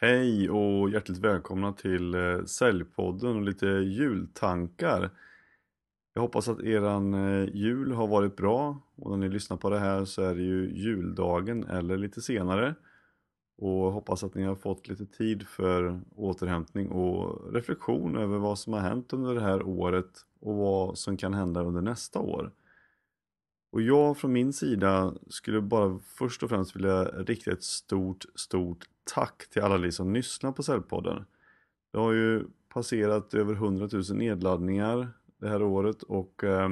Hej och hjärtligt välkomna till eh, Säljpodden och lite jultankar. Jag hoppas att eran eh, jul har varit bra och när ni lyssnar på det här så är det ju juldagen eller lite senare. Och hoppas att ni har fått lite tid för återhämtning och reflektion över vad som har hänt under det här året och vad som kan hända under nästa år. Och jag från min sida skulle bara först och främst vilja rikta ett stort, stort tack till alla ni som lyssnar på Säljpodden. Det har ju passerat över 100 000 nedladdningar det här året och eh,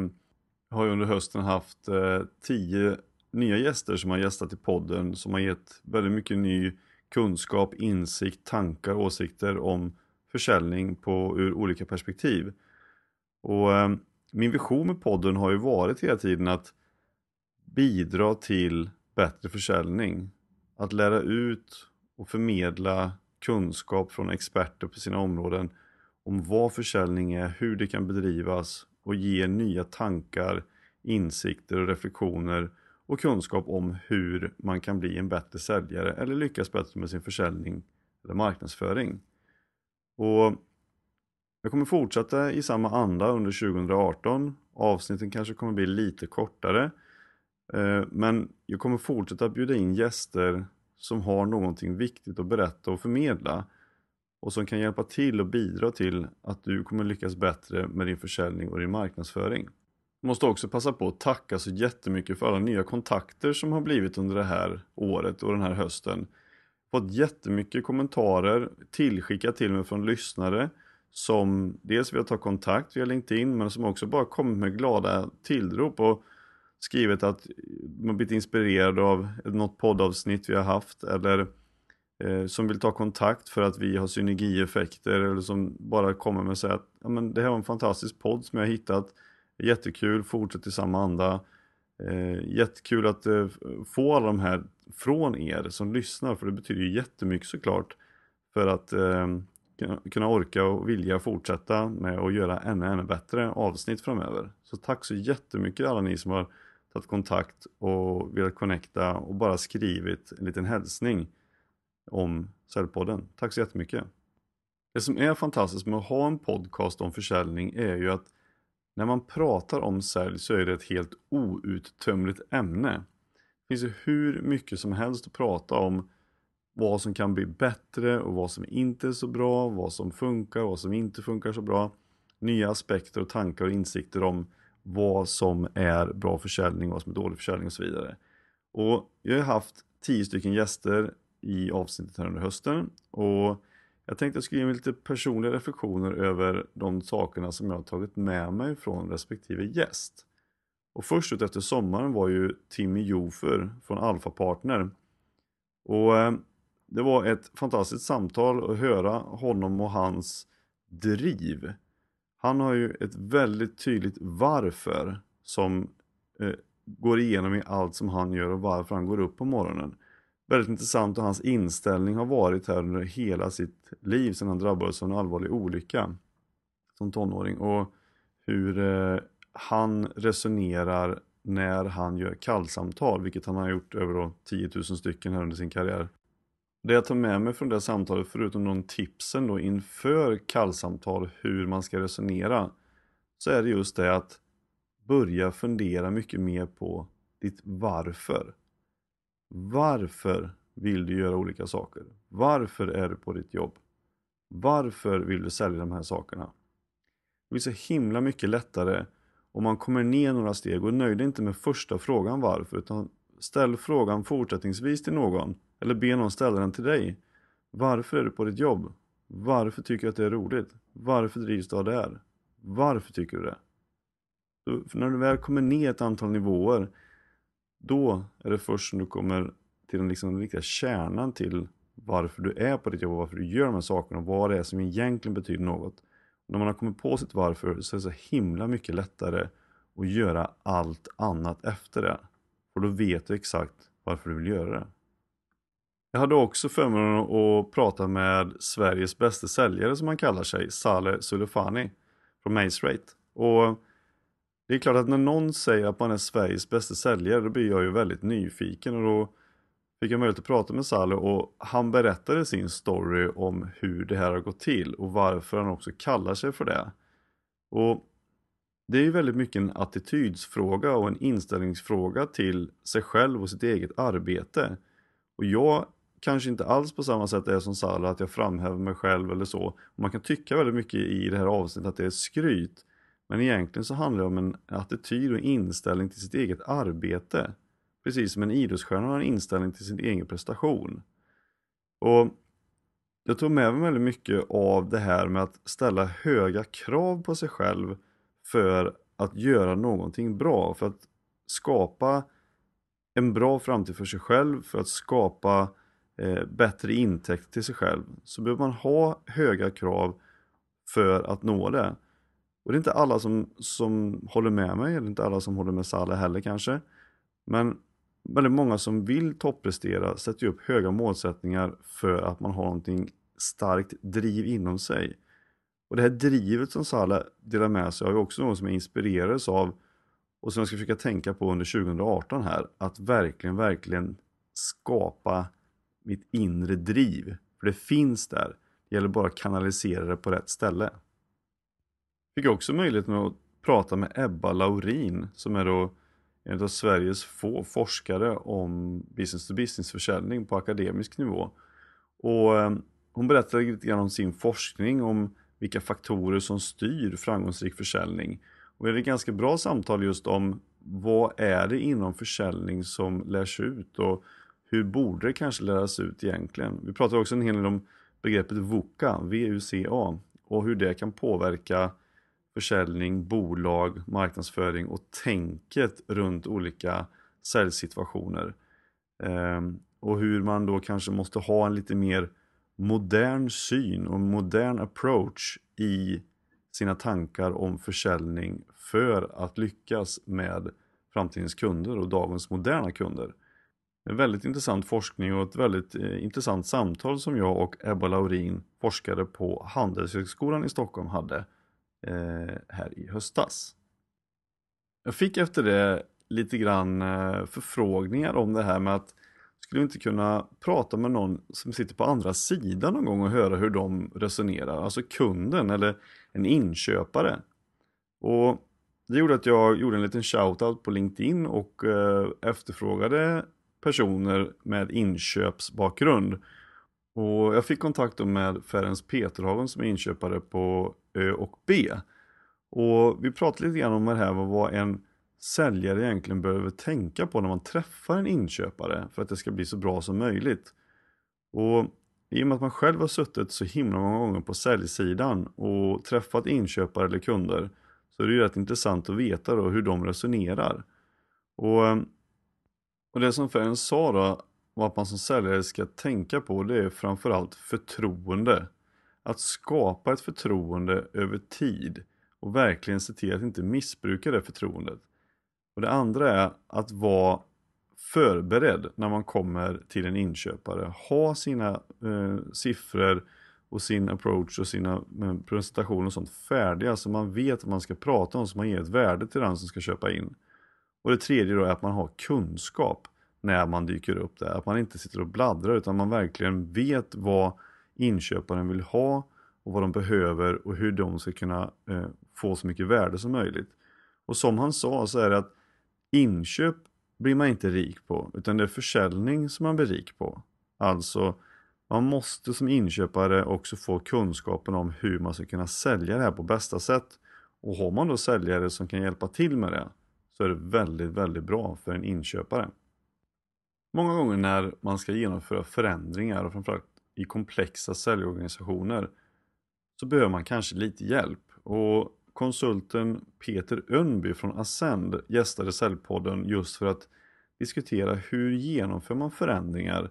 har ju under hösten haft eh, 10 nya gäster som har gästat i podden som har gett väldigt mycket ny kunskap, insikt, tankar, åsikter om försäljning på, ur olika perspektiv. Och eh, min vision med podden har ju varit hela tiden att bidra till bättre försäljning. Att lära ut och förmedla kunskap från experter på sina områden om vad försäljning är, hur det kan bedrivas och ge nya tankar, insikter och reflektioner och kunskap om hur man kan bli en bättre säljare eller lyckas bättre med sin försäljning eller marknadsföring. Och jag kommer fortsätta i samma anda under 2018. Avsnitten kanske kommer bli lite kortare. Eh, men jag kommer fortsätta bjuda in gäster som har någonting viktigt att berätta och förmedla och som kan hjälpa till och bidra till att du kommer lyckas bättre med din försäljning och din marknadsföring. Måste också passa på att tacka så jättemycket för alla nya kontakter som har blivit under det här året och den här hösten. Fått jättemycket kommentarer tillskickat till mig från lyssnare som dels vill ta kontakt via LinkedIn men som också bara kommit med glada tillrop och skrivit att man blivit inspirerad av något poddavsnitt vi har haft eller eh, som vill ta kontakt för att vi har synergieffekter eller som bara kommer med att säga att ja, men det här var en fantastisk podd som jag har hittat. Jättekul, fortsätt i samma anda. Eh, jättekul att eh, få alla de här från er som lyssnar för det betyder ju jättemycket såklart för att eh, kunna orka och vilja fortsätta med att göra ännu, ännu bättre avsnitt framöver. Så tack så jättemycket alla ni som har tagit kontakt och velat connecta och bara skrivit en liten hälsning om Säljpodden. Tack så jättemycket! Det som är fantastiskt med att ha en podcast om försäljning är ju att när man pratar om sälj så är det ett helt outtömligt ämne. Det finns ju hur mycket som helst att prata om vad som kan bli bättre och vad som inte är så bra, vad som funkar och vad som inte funkar så bra. Nya aspekter och tankar och insikter om vad som är bra försäljning, vad som är dålig försäljning och så vidare. Och jag har haft tio stycken gäster i avsnittet här under hösten och jag tänkte jag skulle ge mig lite personliga reflektioner över de sakerna som jag har tagit med mig från respektive gäst. Och först ut efter sommaren var ju Timmy Jofer från Alpha Partner. Och eh, det var ett fantastiskt samtal att höra honom och hans driv han har ju ett väldigt tydligt varför som eh, går igenom i allt som han gör och varför han går upp på morgonen. Väldigt intressant och hans inställning har varit här under hela sitt liv sedan han drabbades av en allvarlig olycka som tonåring och hur eh, han resonerar när han gör kallsamtal, vilket han har gjort över 10 000 stycken här under sin karriär. Det jag tar med mig från det samtalet, förutom de tipsen då inför kallsamtal hur man ska resonera, så är det just det att börja fundera mycket mer på ditt varför. Varför vill du göra olika saker? Varför är du på ditt jobb? Varför vill du sälja de här sakerna? Det blir så himla mycket lättare om man kommer ner några steg och nöjd inte med första frågan varför utan ställ frågan fortsättningsvis till någon eller be någon ställa den till dig. Varför är du på ditt jobb? Varför tycker du att det är roligt? Varför drivs du av det här? Varför tycker du det? Så när du väl kommer ner ett antal nivåer då är det först som du kommer till den, liksom, riktiga kärnan till varför du är på ditt jobb och varför du gör de här sakerna och vad det är som egentligen betyder något. Och när man har kommit på sitt varför så är det så himla mycket lättare att göra allt annat efter det. För då vet du exakt varför du vill göra det. Jag hade också förmånen att prata med Sveriges bästa säljare som han kallar sig, Saleh Sulefani från Macerate. Och det är klart att när någon säger att man är Sveriges bästa säljare då blir jag ju väldigt nyfiken och då fick jag möjlighet att prata med Salo och han berättade sin story om hur det här har gått till och varför han också kallar sig för det. Och det är ju väldigt mycket en attitydsfråga och en inställningsfråga till sig själv och sitt eget arbete. Och jag kanske inte alls på samma sätt är som Salo att jag framhäver mig själv eller så. Man kan tycka väldigt mycket i det här avsnittet att det är skryt. Men egentligen så handlar det om en attityd och inställning till sitt eget arbete. Precis som en idrottsstjärna har en inställning till sin egen prestation. Och jag tog med mig väldigt mycket av det här med att ställa höga krav på sig själv för att göra någonting bra, för att skapa en bra framtid för sig själv, för att skapa eh, bättre intäkt till sig själv så behöver man ha höga krav för att nå det. Och det är inte alla som, som håller med mig, eller inte alla som håller med Saleh heller kanske. Men väldigt många som vill topprestera sätter upp höga målsättningar för att man har någonting starkt driv inom sig. Och det här drivet som Saleh delar med sig av är också något som jag inspirerades av och som jag ska försöka tänka på under 2018 här. Att verkligen, verkligen skapa mitt inre driv. För det finns där. Det gäller bara att kanalisera det på rätt ställe. Fick också möjligheten att prata med Ebba Laurin som är då en av Sveriges få forskare om business to business försäljning på akademisk nivå. Och eh, hon berättade lite grann om sin forskning om vilka faktorer som styr framgångsrik försäljning. Och vi hade ett ganska bra samtal just om vad är det inom försäljning som lärs ut och hur borde det kanske läras ut egentligen? Vi pratade också en hel del om begreppet VUCA, V-U-C-A och hur det kan påverka försäljning, bolag, marknadsföring och tänket runt olika säljsituationer. Ehm, och hur man då kanske måste ha en lite mer modern syn och modern approach i sina tankar om försäljning för att lyckas med framtidens kunder och dagens moderna kunder. En väldigt intressant forskning och ett väldigt eh, intressant samtal som jag och Ebba Laurin, forskare på Handelshögskolan i Stockholm hade eh, här i höstas. Jag fick efter det lite grann eh, förfrågningar om det här med att skulle vi inte kunna prata med någon som sitter på andra sidan någon gång och höra hur de resonerar, alltså kunden eller en inköpare. Och det gjorde att jag gjorde en liten shoutout på LinkedIn och eh, efterfrågade personer med inköpsbakgrund. Och jag fick kontakt med Ferenc Peterhagen som är inköpare på Ö och B. Och vi pratade lite grann om det här vad en säljare egentligen behöver tänka på när man träffar en inköpare för att det ska bli så bra som möjligt. Och i och med att man själv har suttit så himla många gånger på säljsidan och träffat inköpare eller kunder så är det ju rätt intressant att veta då hur de resonerar. Och, eh, och det som Ferenc sa då vad man som säljare ska tänka på det är framförallt förtroende. Att skapa ett förtroende över tid och verkligen se till att inte missbruka det förtroendet. Och Det andra är att vara förberedd när man kommer till en inköpare. Ha sina eh, siffror och sin approach och sina eh, presentationer och sånt färdiga så man vet vad man ska prata om så man ger ett värde till den som ska köpa in. Och det tredje då är att man har kunskap när man dyker upp där. Att man inte sitter och bladdrar utan man verkligen vet vad inköparen vill ha och vad de behöver och hur de ska kunna eh, få så mycket värde som möjligt. Och som han sa så är det att inköp blir man inte rik på utan det är försäljning som man blir rik på. Alltså man måste som inköpare också få kunskapen om hur man ska kunna sälja det här på bästa sätt. Och har man då säljare som kan hjälpa till med det så är det väldigt, väldigt bra för en inköpare. Många gånger när man ska genomföra förändringar och framförallt i komplexa säljorganisationer så behöver man kanske lite hjälp och konsulten Peter Önby från Ascend gästade Säljpodden just för att diskutera hur genomför man förändringar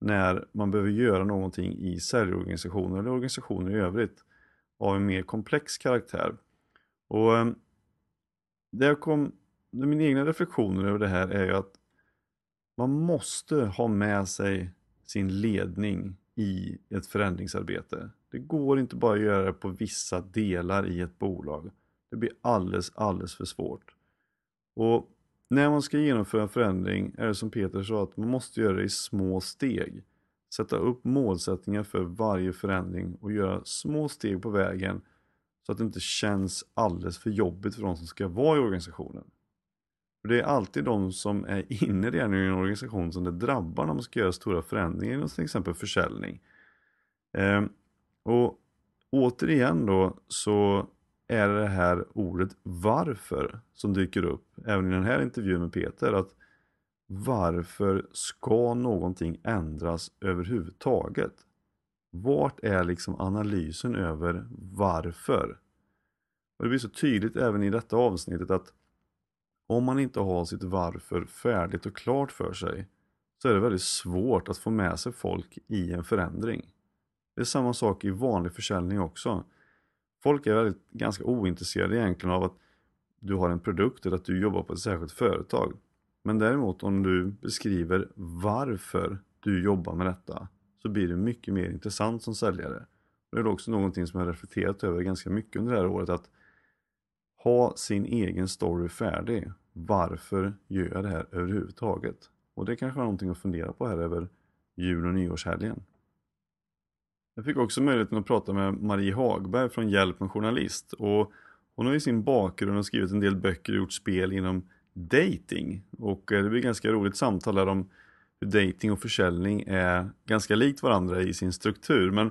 när man behöver göra någonting i säljorganisationer eller organisationer i övrigt av en mer komplex karaktär. Och ehm, kom, mina egna reflektioner över det här är ju att man måste ha med sig sin ledning i ett förändringsarbete. Det går inte bara att göra det på vissa delar i ett bolag. Det blir alldeles, alldeles för svårt. Och när man ska genomföra en förändring är det som Peter sa att man måste göra det i små steg. Sätta upp målsättningar för varje förändring och göra små steg på vägen så att det inte känns alldeles för jobbigt för de som ska vara i organisationen. För Det är alltid de som är inne redan i en organisation som det drabbar när man ska göra stora förändringar inom till exempel försäljning. Eh, och återigen då så är det här ordet varför som dyker upp även i den här intervjun med Peter. att Varför ska någonting ändras överhuvudtaget? Vart är liksom analysen över varför? Och Det blir så tydligt även i detta avsnittet att om man inte har sitt varför färdigt och klart för sig så är det väldigt svårt att få med sig folk i en förändring. Det är samma sak i vanlig försäljning också. Folk är väldigt, ganska ointresserade egentligen av att du har en produkt eller att du jobbar på ett särskilt företag. Men däremot om du beskriver varför du jobbar med detta så blir det mycket mer intressant som säljare. Det är också någonting som jag reflekterat över ganska mycket under det här året att ha sin egen story färdig. Varför gör jag det här överhuvudtaget? Och det kanske är någonting att fundera på här över jul och nyårshelgen. Jag fick också möjligheten att prata med Marie Hagberg från Hjälp med journalist och hon har i sin bakgrund skrivit en del böcker och gjort spel inom dating och eh, det blir ganska roligt samtal där om hur dating och försäljning är ganska likt varandra i sin struktur men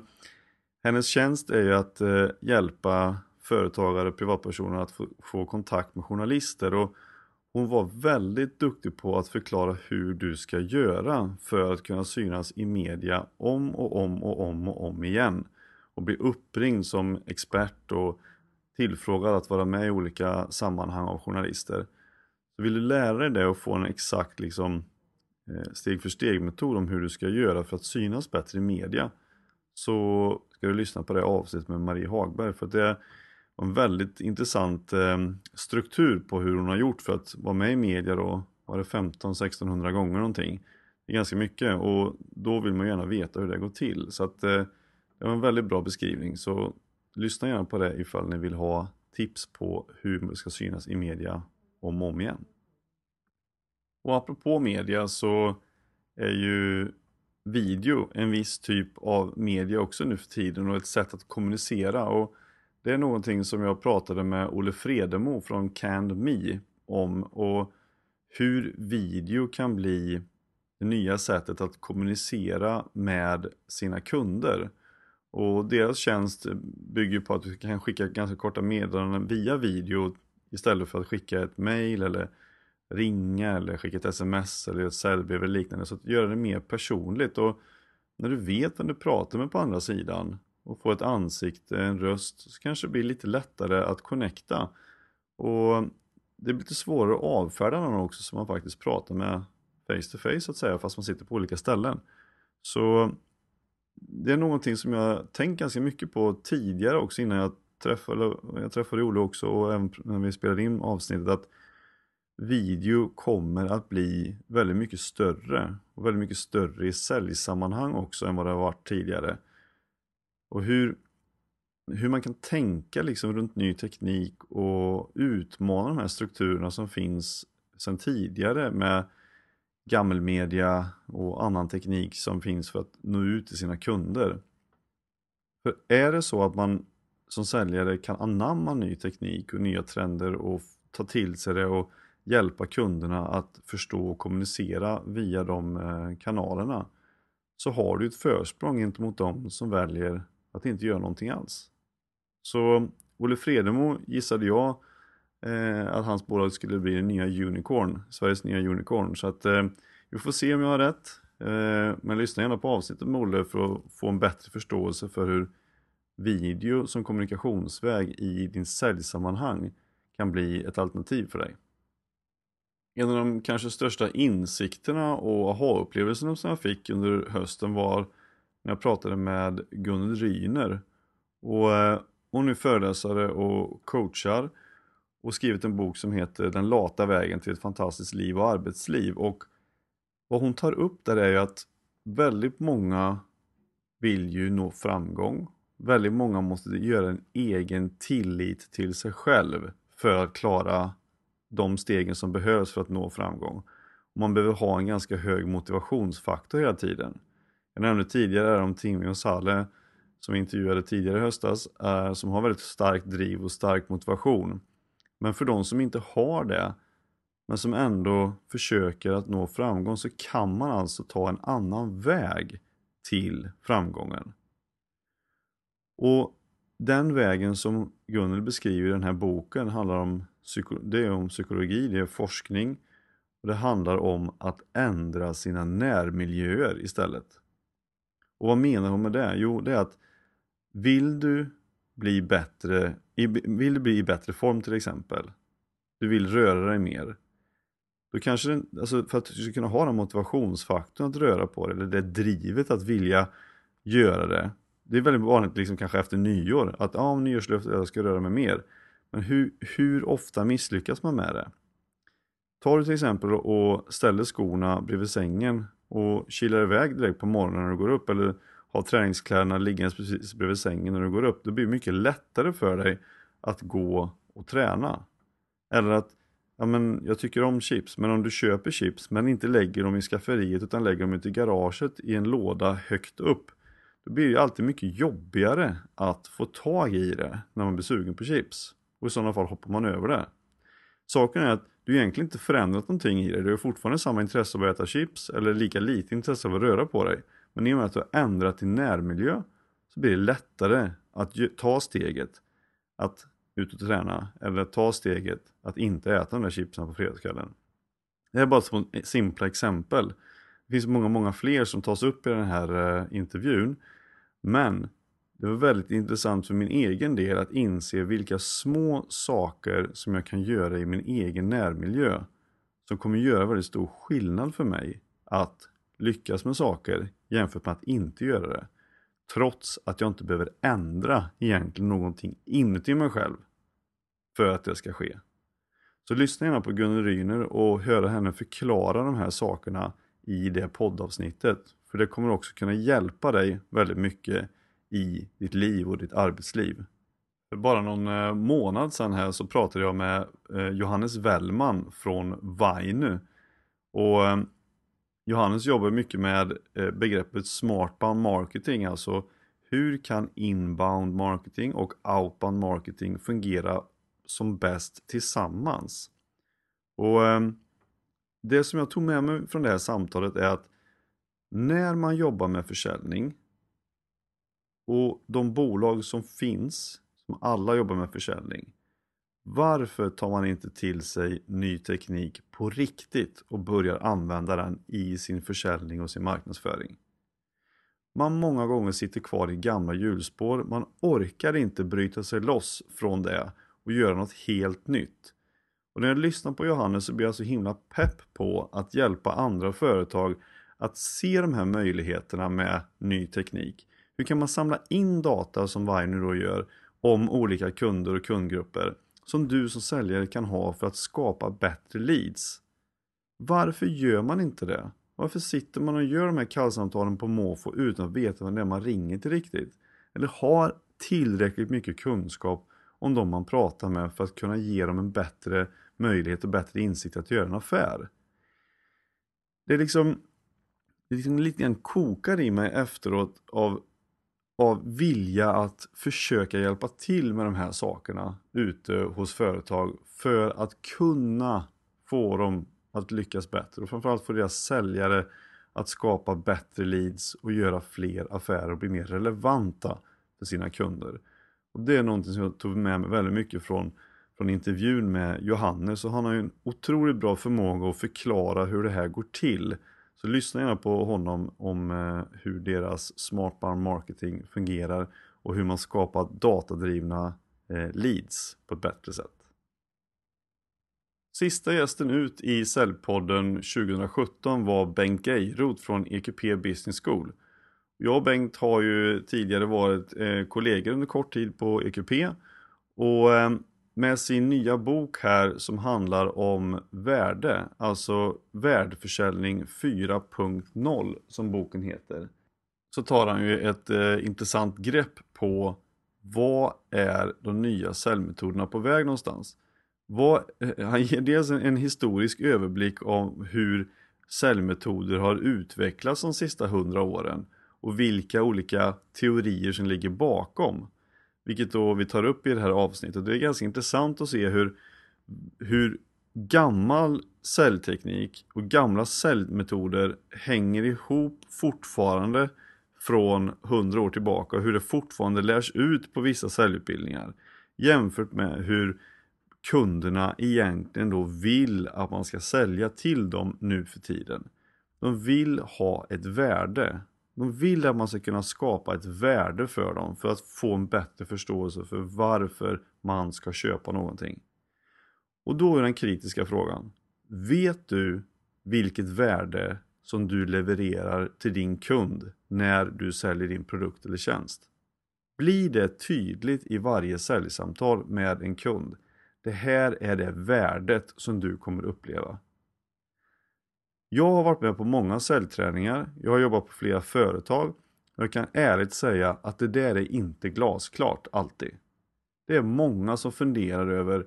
hennes tjänst är ju att eh, hjälpa företagare och privatpersoner att få, få kontakt med journalister och hon var väldigt duktig på att förklara hur du ska göra för att kunna synas i media om och om och om och om igen. Och bli uppringd som expert och tillfrågad att vara med i olika sammanhang av journalister. Så vill du lära dig det och få en exakt liksom, eh, steg för steg metod om hur du ska göra för att synas bättre i media så ska du lyssna på det avsnittet med Marie Hagberg för att det och en väldigt intressant eh, struktur på hur hon har gjort för att vara med i media då, var det 15-1600 gånger någonting. Det är ganska mycket och då vill man gärna veta hur det går till. Så att eh, det var en väldigt bra beskrivning så lyssna gärna på det ifall ni vill ha tips på hur det ska synas i media om och om igen. Och apropå media så är ju video en viss typ av media också nu för tiden och ett sätt att kommunicera. Och det är någonting som jag pratade med Olle Fredemo från Canned Me om och hur video kan bli det nya sättet att kommunicera med sina kunder. Och deras tjänst bygger på att du kan skicka ganska korta meddelanden via video istället för att skicka ett mail eller ringa eller skicka ett sms eller ett säljbrev eller liknande. Så att göra det mer personligt och när du vet vem du pratar med på andra sidan och få ett ansikte, en röst så kanske det blir lite lättare att connecta. Och det blir lite svårare att avfärda någon också som man faktiskt pratar med face to face så att säga fast man sitter på olika ställen. Så det är någonting som jag tänkt ganska mycket på tidigare också innan jag träffade, jag träffade Olle också och även när vi spelade in avsnittet att video kommer att bli väldigt mycket större och väldigt mycket större i säljsammanhang också än vad det har varit tidigare. Och hur, hur man kan tänka liksom runt ny teknik och utmana de här strukturerna som finns sedan tidigare med gammelmedia och annan teknik som finns för att nå ut till sina kunder. För är det så att man som säljare kan anamma ny teknik och nya trender och ta till sig det och hjälpa kunderna att förstå och kommunicera via de eh, kanalerna så har du ett försprång gentemot dem som väljer att inte göra någonting alls. Så Olle Fredemo gissade jag eh, att hans bolag skulle bli den nya Unicorn, Sveriges nya Unicorn. Så att eh, vi får se om jag har rätt. Eh, men lyssna gärna på avsnittet med Olle för att få en bättre förståelse för hur video som kommunikationsväg i din säljsammanhang kan bli ett alternativ för dig. En av de kanske största insikterna och aha-upplevelserna som jag fick under hösten var när jag pratade med Gunnel Ryner. Och eh, hon är föreläsare och coachar och skrivit en bok som heter Den lata vägen till ett fantastiskt liv och arbetsliv. Och vad hon tar upp där är ju att väldigt många vill ju nå framgång väldigt många måste göra en egen tillit till sig själv för att klara de stegen som behövs för att nå framgång. Man behöver ha en ganska hög motivationsfaktor hela tiden. Jag nämnde tidigare om Timmy och Saleh som vi intervjuade tidigare i höstas, är, som har väldigt starkt driv och stark motivation. Men för de som inte har det, men som ändå försöker att nå framgång så kan man alltså ta en annan väg till framgången. Och den vägen som Gunnel beskriver i den här boken handlar om, det är om psykologi, det är forskning och det handlar om att ändra sina närmiljöer istället. Och vad menar hon med det? Jo, det är att vill du bli bättre, vill du bli i bättre form till exempel, du vill röra dig mer, då kanske den, alltså för att du ska kunna ha den motivationsfaktorn att röra på dig, eller det drivet att vilja göra det. Det är väldigt vanligt liksom kanske efter nyår, att ja, ah, nyårslöftet jag ska röra mig mer. Men hur, hur ofta misslyckas man med det? Tar du till exempel och ställer skorna bredvid sängen och kilar iväg direkt på morgonen när du går upp eller har träningskläderna liggandes precis bredvid sängen när du går upp, då blir det mycket lättare för dig att gå och träna. Eller att, ja men jag tycker om chips, men om du köper chips men inte lägger dem i skafferiet utan lägger dem ute i garaget i en låda högt upp, då blir det alltid mycket jobbigare att få tag i det när man blir sugen på chips. Och i sådana fall hoppar man över det. Saken är att du har egentligen inte förändrat någonting i dig, du har fortfarande samma intresse av att äta chips eller lika lite intresse av att röra på dig. Men i och med att du har ändrat din närmiljö så blir det lättare att ta steget att ut och träna eller ta steget att inte äta de där chipsen på fredagskvällen. Det här är bara två simpla exempel. Det finns många, många fler som tas upp i den här eh, intervjun. Men det var väldigt intressant för min egen del att inse vilka små saker som jag kan göra i min egen närmiljö som kommer göra väldigt stor skillnad för mig att lyckas med saker jämfört med att inte göra det. Trots att jag inte behöver ändra egentligen någonting inuti mig själv för att det ska ske. Så lyssna gärna på Gunnel Ryner och höra henne förklara de här sakerna i det poddavsnittet. För det kommer också kunna hjälpa dig väldigt mycket i ditt liv och ditt arbetsliv. För bara någon eh, månad sedan här så pratade jag med eh, Johannes Wellman från Vainu. Och eh, Johannes jobbar mycket med begreppet smartbound marketing, alltså hur kan inbound marketing och outbound marketing fungera som bäst tillsammans? Och Det som jag tog med mig från det här samtalet är att när man jobbar med försäljning och de bolag som finns, som alla jobbar med försäljning, varför tar man inte till sig ny teknik på riktigt och börjar använda den i sin försäljning och sin marknadsföring? Man många gånger sitter kvar i gamla hjulspår, man orkar inte bryta sig loss från det och göra något helt nytt. Och när jag lyssnar på Johannes så blir jag så himla pepp på att hjälpa andra företag att se de här möjligheterna med ny teknik. Hur kan man samla in data som Viner då gör om olika kunder och kundgrupper som du som säljare kan ha för att skapa bättre leads. Varför gör man inte det? Varför sitter man och gör de här kallsamtalen på måfå utan att veta vem det är man ringer till riktigt? Eller har tillräckligt mycket kunskap om de man pratar med för att kunna ge dem en bättre möjlighet och bättre insikt att göra en affär. Det är liksom, det är liksom lite grann kokar i mig efteråt av av vilja att försöka hjälpa till med de här sakerna ute hos företag för att kunna få dem att lyckas bättre. Och framförallt få deras säljare att skapa bättre leads och göra fler affärer och bli mer relevanta för sina kunder. Och Det är någonting som jag tog med mig väldigt mycket från, från intervjun med Johannes. Och han har ju en otroligt bra förmåga att förklara hur det här går till så lyssna gärna på honom om eh, hur deras smartbound marketing fungerar och hur man skapar datadrivna eh, leads på ett bättre sätt. Sista gästen ut i Säljpodden 2017 var Bengt Geirot från EQP Business School. Jag och Bengt har ju tidigare varit eh, kollegor under kort tid på EQP och med sin nya bok här som handlar om värde, alltså värdeförsäljning 4.0 som boken heter. Så tar han ju ett eh, intressant grepp på vad är de nya säljmetoderna på väg någonstans. Vad, eh, han ger dels en, en historisk överblick om hur säljmetoder har utvecklats de sista hundra åren och vilka olika teorier som ligger bakom. Vilket då vi tar upp i det här avsnittet. Det är ganska intressant att se hur, hur gammal cellteknik och gamla cellmetoder hänger ihop fortfarande från 100 år tillbaka och hur det fortfarande lärs ut på vissa säljutbildningar jämfört med hur kunderna egentligen då vill att man ska sälja till dem nu för tiden. De vill ha ett värde. De vill att man ska kunna skapa ett värde för dem för att få en bättre förståelse för varför man ska köpa någonting. Och då är den kritiska frågan. Vet du vilket värde som du levererar till din kund när du säljer din produkt eller tjänst? Blir det tydligt i varje säljsamtal med en kund? Det här är det värdet som du kommer uppleva. Jag har varit med på många säljträningar, jag har jobbat på flera företag och jag kan ärligt säga att det där är inte glasklart alltid. Det är många som funderar över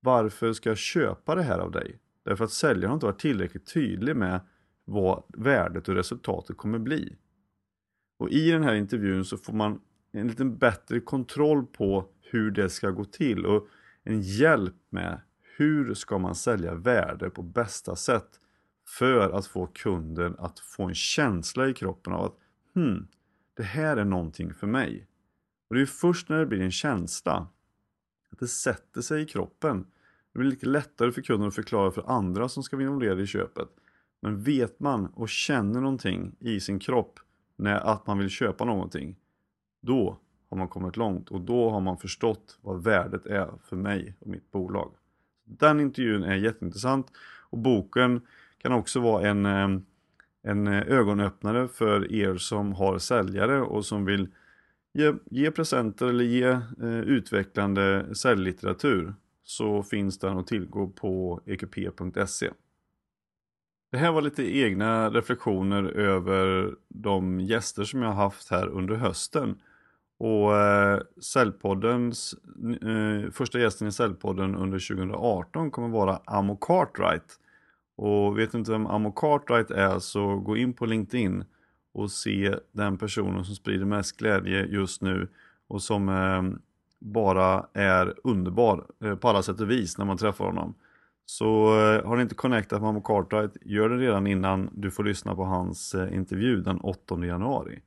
varför ska jag köpa det här av dig? Därför att säljaren har inte varit tillräckligt tydlig med vad värdet och resultatet kommer bli. Och i den här intervjun så får man en lite bättre kontroll på hur det ska gå till och en hjälp med hur ska man sälja värde på bästa sätt för att få kunden att få en känsla i kroppen av att hmm, det här är någonting för mig. Och det är först när det blir en känsla, att det sätter sig i kroppen. Det blir lite lättare för kunden att förklara för andra som ska vara involverade i köpet. Men vet man och känner någonting i sin kropp när att man vill köpa någonting, då har man kommit långt och då har man förstått vad värdet är för mig och mitt bolag. Den intervjun är jätteintressant och boken kan också vara en, eh, en ögonöppnare för er som har säljare och som vill ge, ge presenter eller ge eh, utvecklande säljlitteratur så finns den att tillgå på ekp.se. Det här var lite egna reflektioner över de gäster som jag har haft här under hösten. Och eh, Säljpoddens, eh, första gästen i Säljpodden under 2018 kommer vara Amo Cartwright. Och vet du inte vem Amo Cartwright är så gå in på LinkedIn och se den personen som sprider mest glädje just nu och som eh, bara är underbar eh, på alla sätt och vis när man träffar honom. Så eh, har ni inte connectat med Amo Cartwright, gör det redan innan du får lyssna på hans eh, intervju den 8 januari.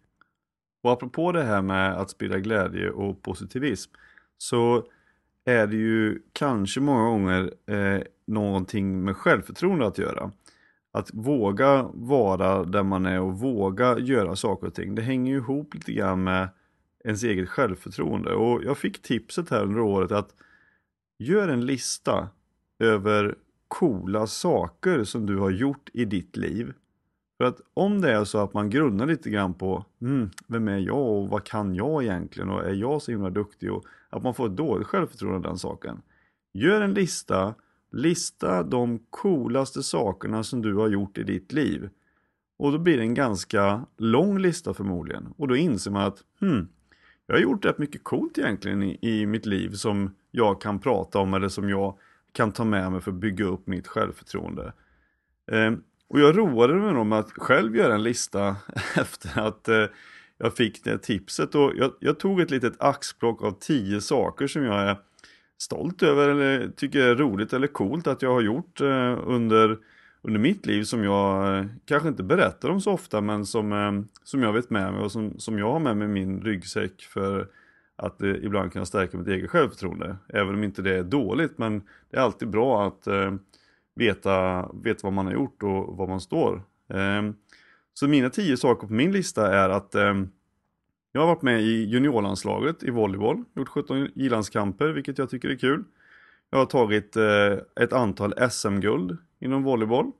Och apropå det här med att sprida glädje och positivism så är det ju kanske många gånger eh, någonting med självförtroende att göra. Att våga vara där man är och våga göra saker och ting. Det hänger ju ihop lite grann med ens eget självförtroende. Och jag fick tipset här under året att gör en lista över coola saker som du har gjort i ditt liv för att om det är så att man grunnar lite grann på mm, vem är jag och vad kan jag egentligen och är jag så himla duktig och att man får ett dåligt självförtroende av den saken. Gör en lista, lista de coolaste sakerna som du har gjort i ditt liv. Och då blir det en ganska lång lista förmodligen. Och då inser man att hmm, jag har gjort rätt mycket coolt egentligen i, i mitt liv som jag kan prata om eller som jag kan ta med mig för att bygga upp mitt självförtroende. Eh, och jag roade mig nog med att själv göra en lista efter att eh, jag fick det tipset. Och jag, jag, tog ett litet axplock av tio saker som jag är stolt över eller tycker är roligt eller coolt att jag har gjort eh, under, under mitt liv som jag eh, kanske inte berättar om så ofta men som, eh, som jag vet med mig och som, som jag har med mig i min ryggsäck för att eh, ibland kunna stärka mitt eget självförtroende. Även om inte det är dåligt men det är alltid bra att eh, veta, veta vad man har gjort och var man står. Ehm, så mina tio saker på min lista är att eh, jag har varit med i juniorlandslaget i volleyboll, gjort 17 ilandskamper vilket jag tycker är kul. Jag har tagit eh, ett antal SM-guld inom volleyboll.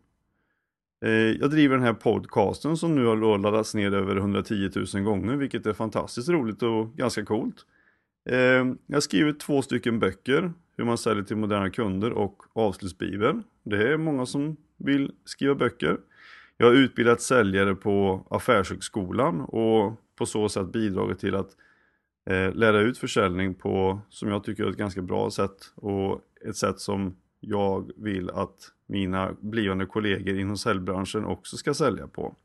Eh, jag driver den här podcasten som nu har laddats ner över 110 000 gånger vilket är fantastiskt roligt och ganska coolt. Ehm, jag har skrivit två stycken böcker, hur man säljer till moderna kunder och avslutsbibeln. Det är många som vill skriva böcker. Jag har utbildat säljare på Affärshögskolan och på så sätt bidragit till att eh, lära ut försäljning på, som jag tycker är ett ganska bra sätt och ett sätt som jag vill att mina blivande kollegor inom säljbranschen också ska sälja på.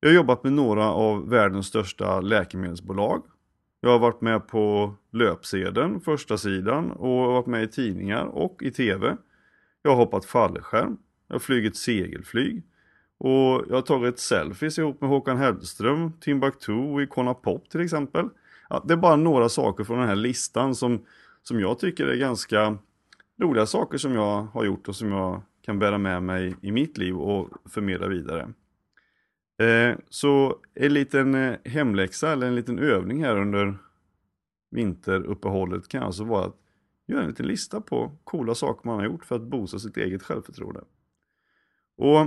Jag har jobbat med några av världens största läkemedelsbolag. Jag har varit med på löpsedeln, första sidan och varit med i tidningar och i tv. Jag har hoppat fallskärm, jag har flugit segelflyg och jag har tagit selfies ihop med Håkan Hellström, Timbuktu och Icona Pop till exempel. Ja, det är bara några saker från den här listan som, som jag tycker är ganska roliga saker som jag har gjort och som jag kan bära med mig i mitt liv och förmedla vidare. Eh, så en liten eh, hemläxa eller en liten övning här under vinteruppehållet kan alltså vara att göra en liten lista på coola saker man har gjort för att boosta sitt eget självförtroende. Och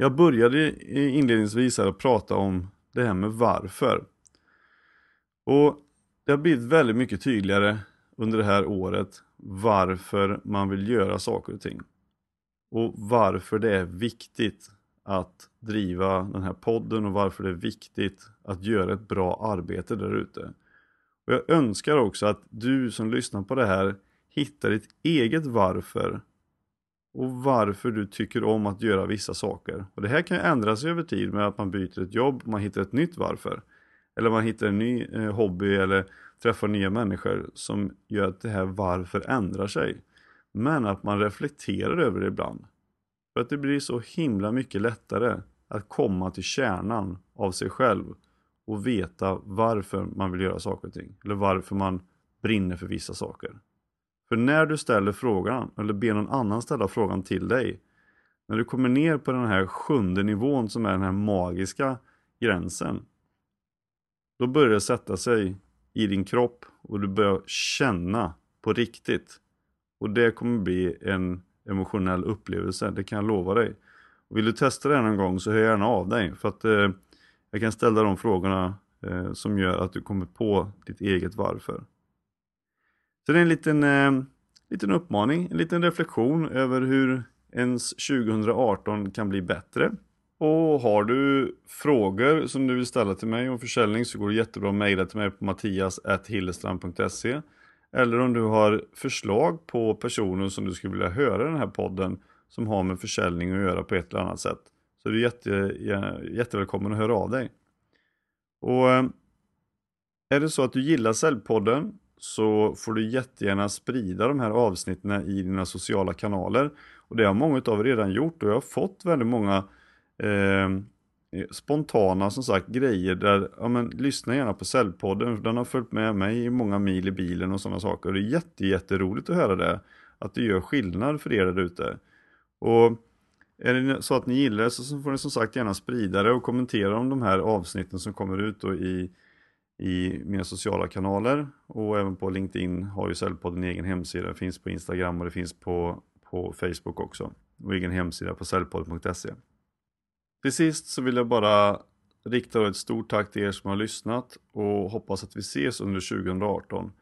jag började inledningsvis här att prata om det här med varför. Och det har blivit väldigt mycket tydligare under det här året varför man vill göra saker och ting. Och varför det är viktigt att driva den här podden och varför det är viktigt att göra ett bra arbete där ute. Och jag önskar också att du som lyssnar på det här hittar ditt eget varför och varför du tycker om att göra vissa saker. Och Det här kan ju ändras över tid med att man byter ett jobb, man hittar ett nytt varför. Eller man hittar en ny eh, hobby eller träffar nya människor som gör att det här varför ändrar sig. Men att man reflekterar över det ibland. För att det blir så himla mycket lättare att komma till kärnan av sig själv och veta varför man vill göra saker och ting. Eller varför man brinner för vissa saker. För när du ställer frågan, eller ber någon annan ställa frågan till dig. När du kommer ner på den här sjunde nivån som är den här magiska gränsen. Då börjar det sätta sig i din kropp och du börjar känna på riktigt. Och det kommer bli en emotionell upplevelse, det kan jag lova dig. Och vill du testa det någon gång så hör gärna av dig för att eh, jag kan ställa de frågorna eh, som gör att du kommer på ditt eget varför. Så det är en liten, eh, liten uppmaning, en liten reflektion över hur ens 2018 kan bli bättre. Och har du frågor som du vill ställa till mig om försäljning så går det jättebra att mejla till mig på mattias.hillestrand.se eller om du har förslag på personer som du skulle vilja höra i den här podden som har med försäljning att göra på ett eller annat sätt. Så är du jätte, jättevälkommen att höra av dig. Och eh, är det så att du gillar Säljpodden så får du jättegärna sprida de här avsnitten i dina sociala kanaler. Och det har många av er redan gjort och jag har fått väldigt många eh, spontana som sagt grejer där, ja men lyssna gärna på Säljpodden, den har följt med mig i många mil i bilen och sådana saker. Och det är jätte, jätteroligt att höra det, att det gör skillnad för er där ute. Och är det så att ni gillar det så får ni som sagt gärna sprida det och kommentera om de här avsnitten som kommer ut då i, i mina sociala kanaler. Och även på LinkedIn har ju Säljpodden egen hemsida, det finns på Instagram och det finns på, på Facebook också. Och egen hemsida på säljpodden.se. Till sist så vill jag bara rikta ett stort tack till er som har lyssnat och hoppas att vi ses under 2018.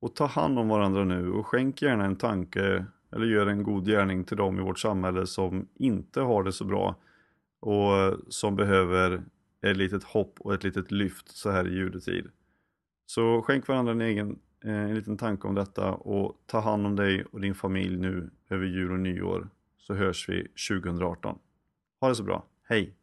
Och ta hand om varandra nu och skänk gärna en tanke eller gör en god gärning till dem i vårt samhälle som inte har det så bra och som behöver ett litet hopp och ett litet lyft så här i juletid. Så skänk varandra en egen eh, en liten tanke om detta och ta hand om dig och din familj nu över jul och nyår så hörs vi 2018. Ha det så bra! Hej!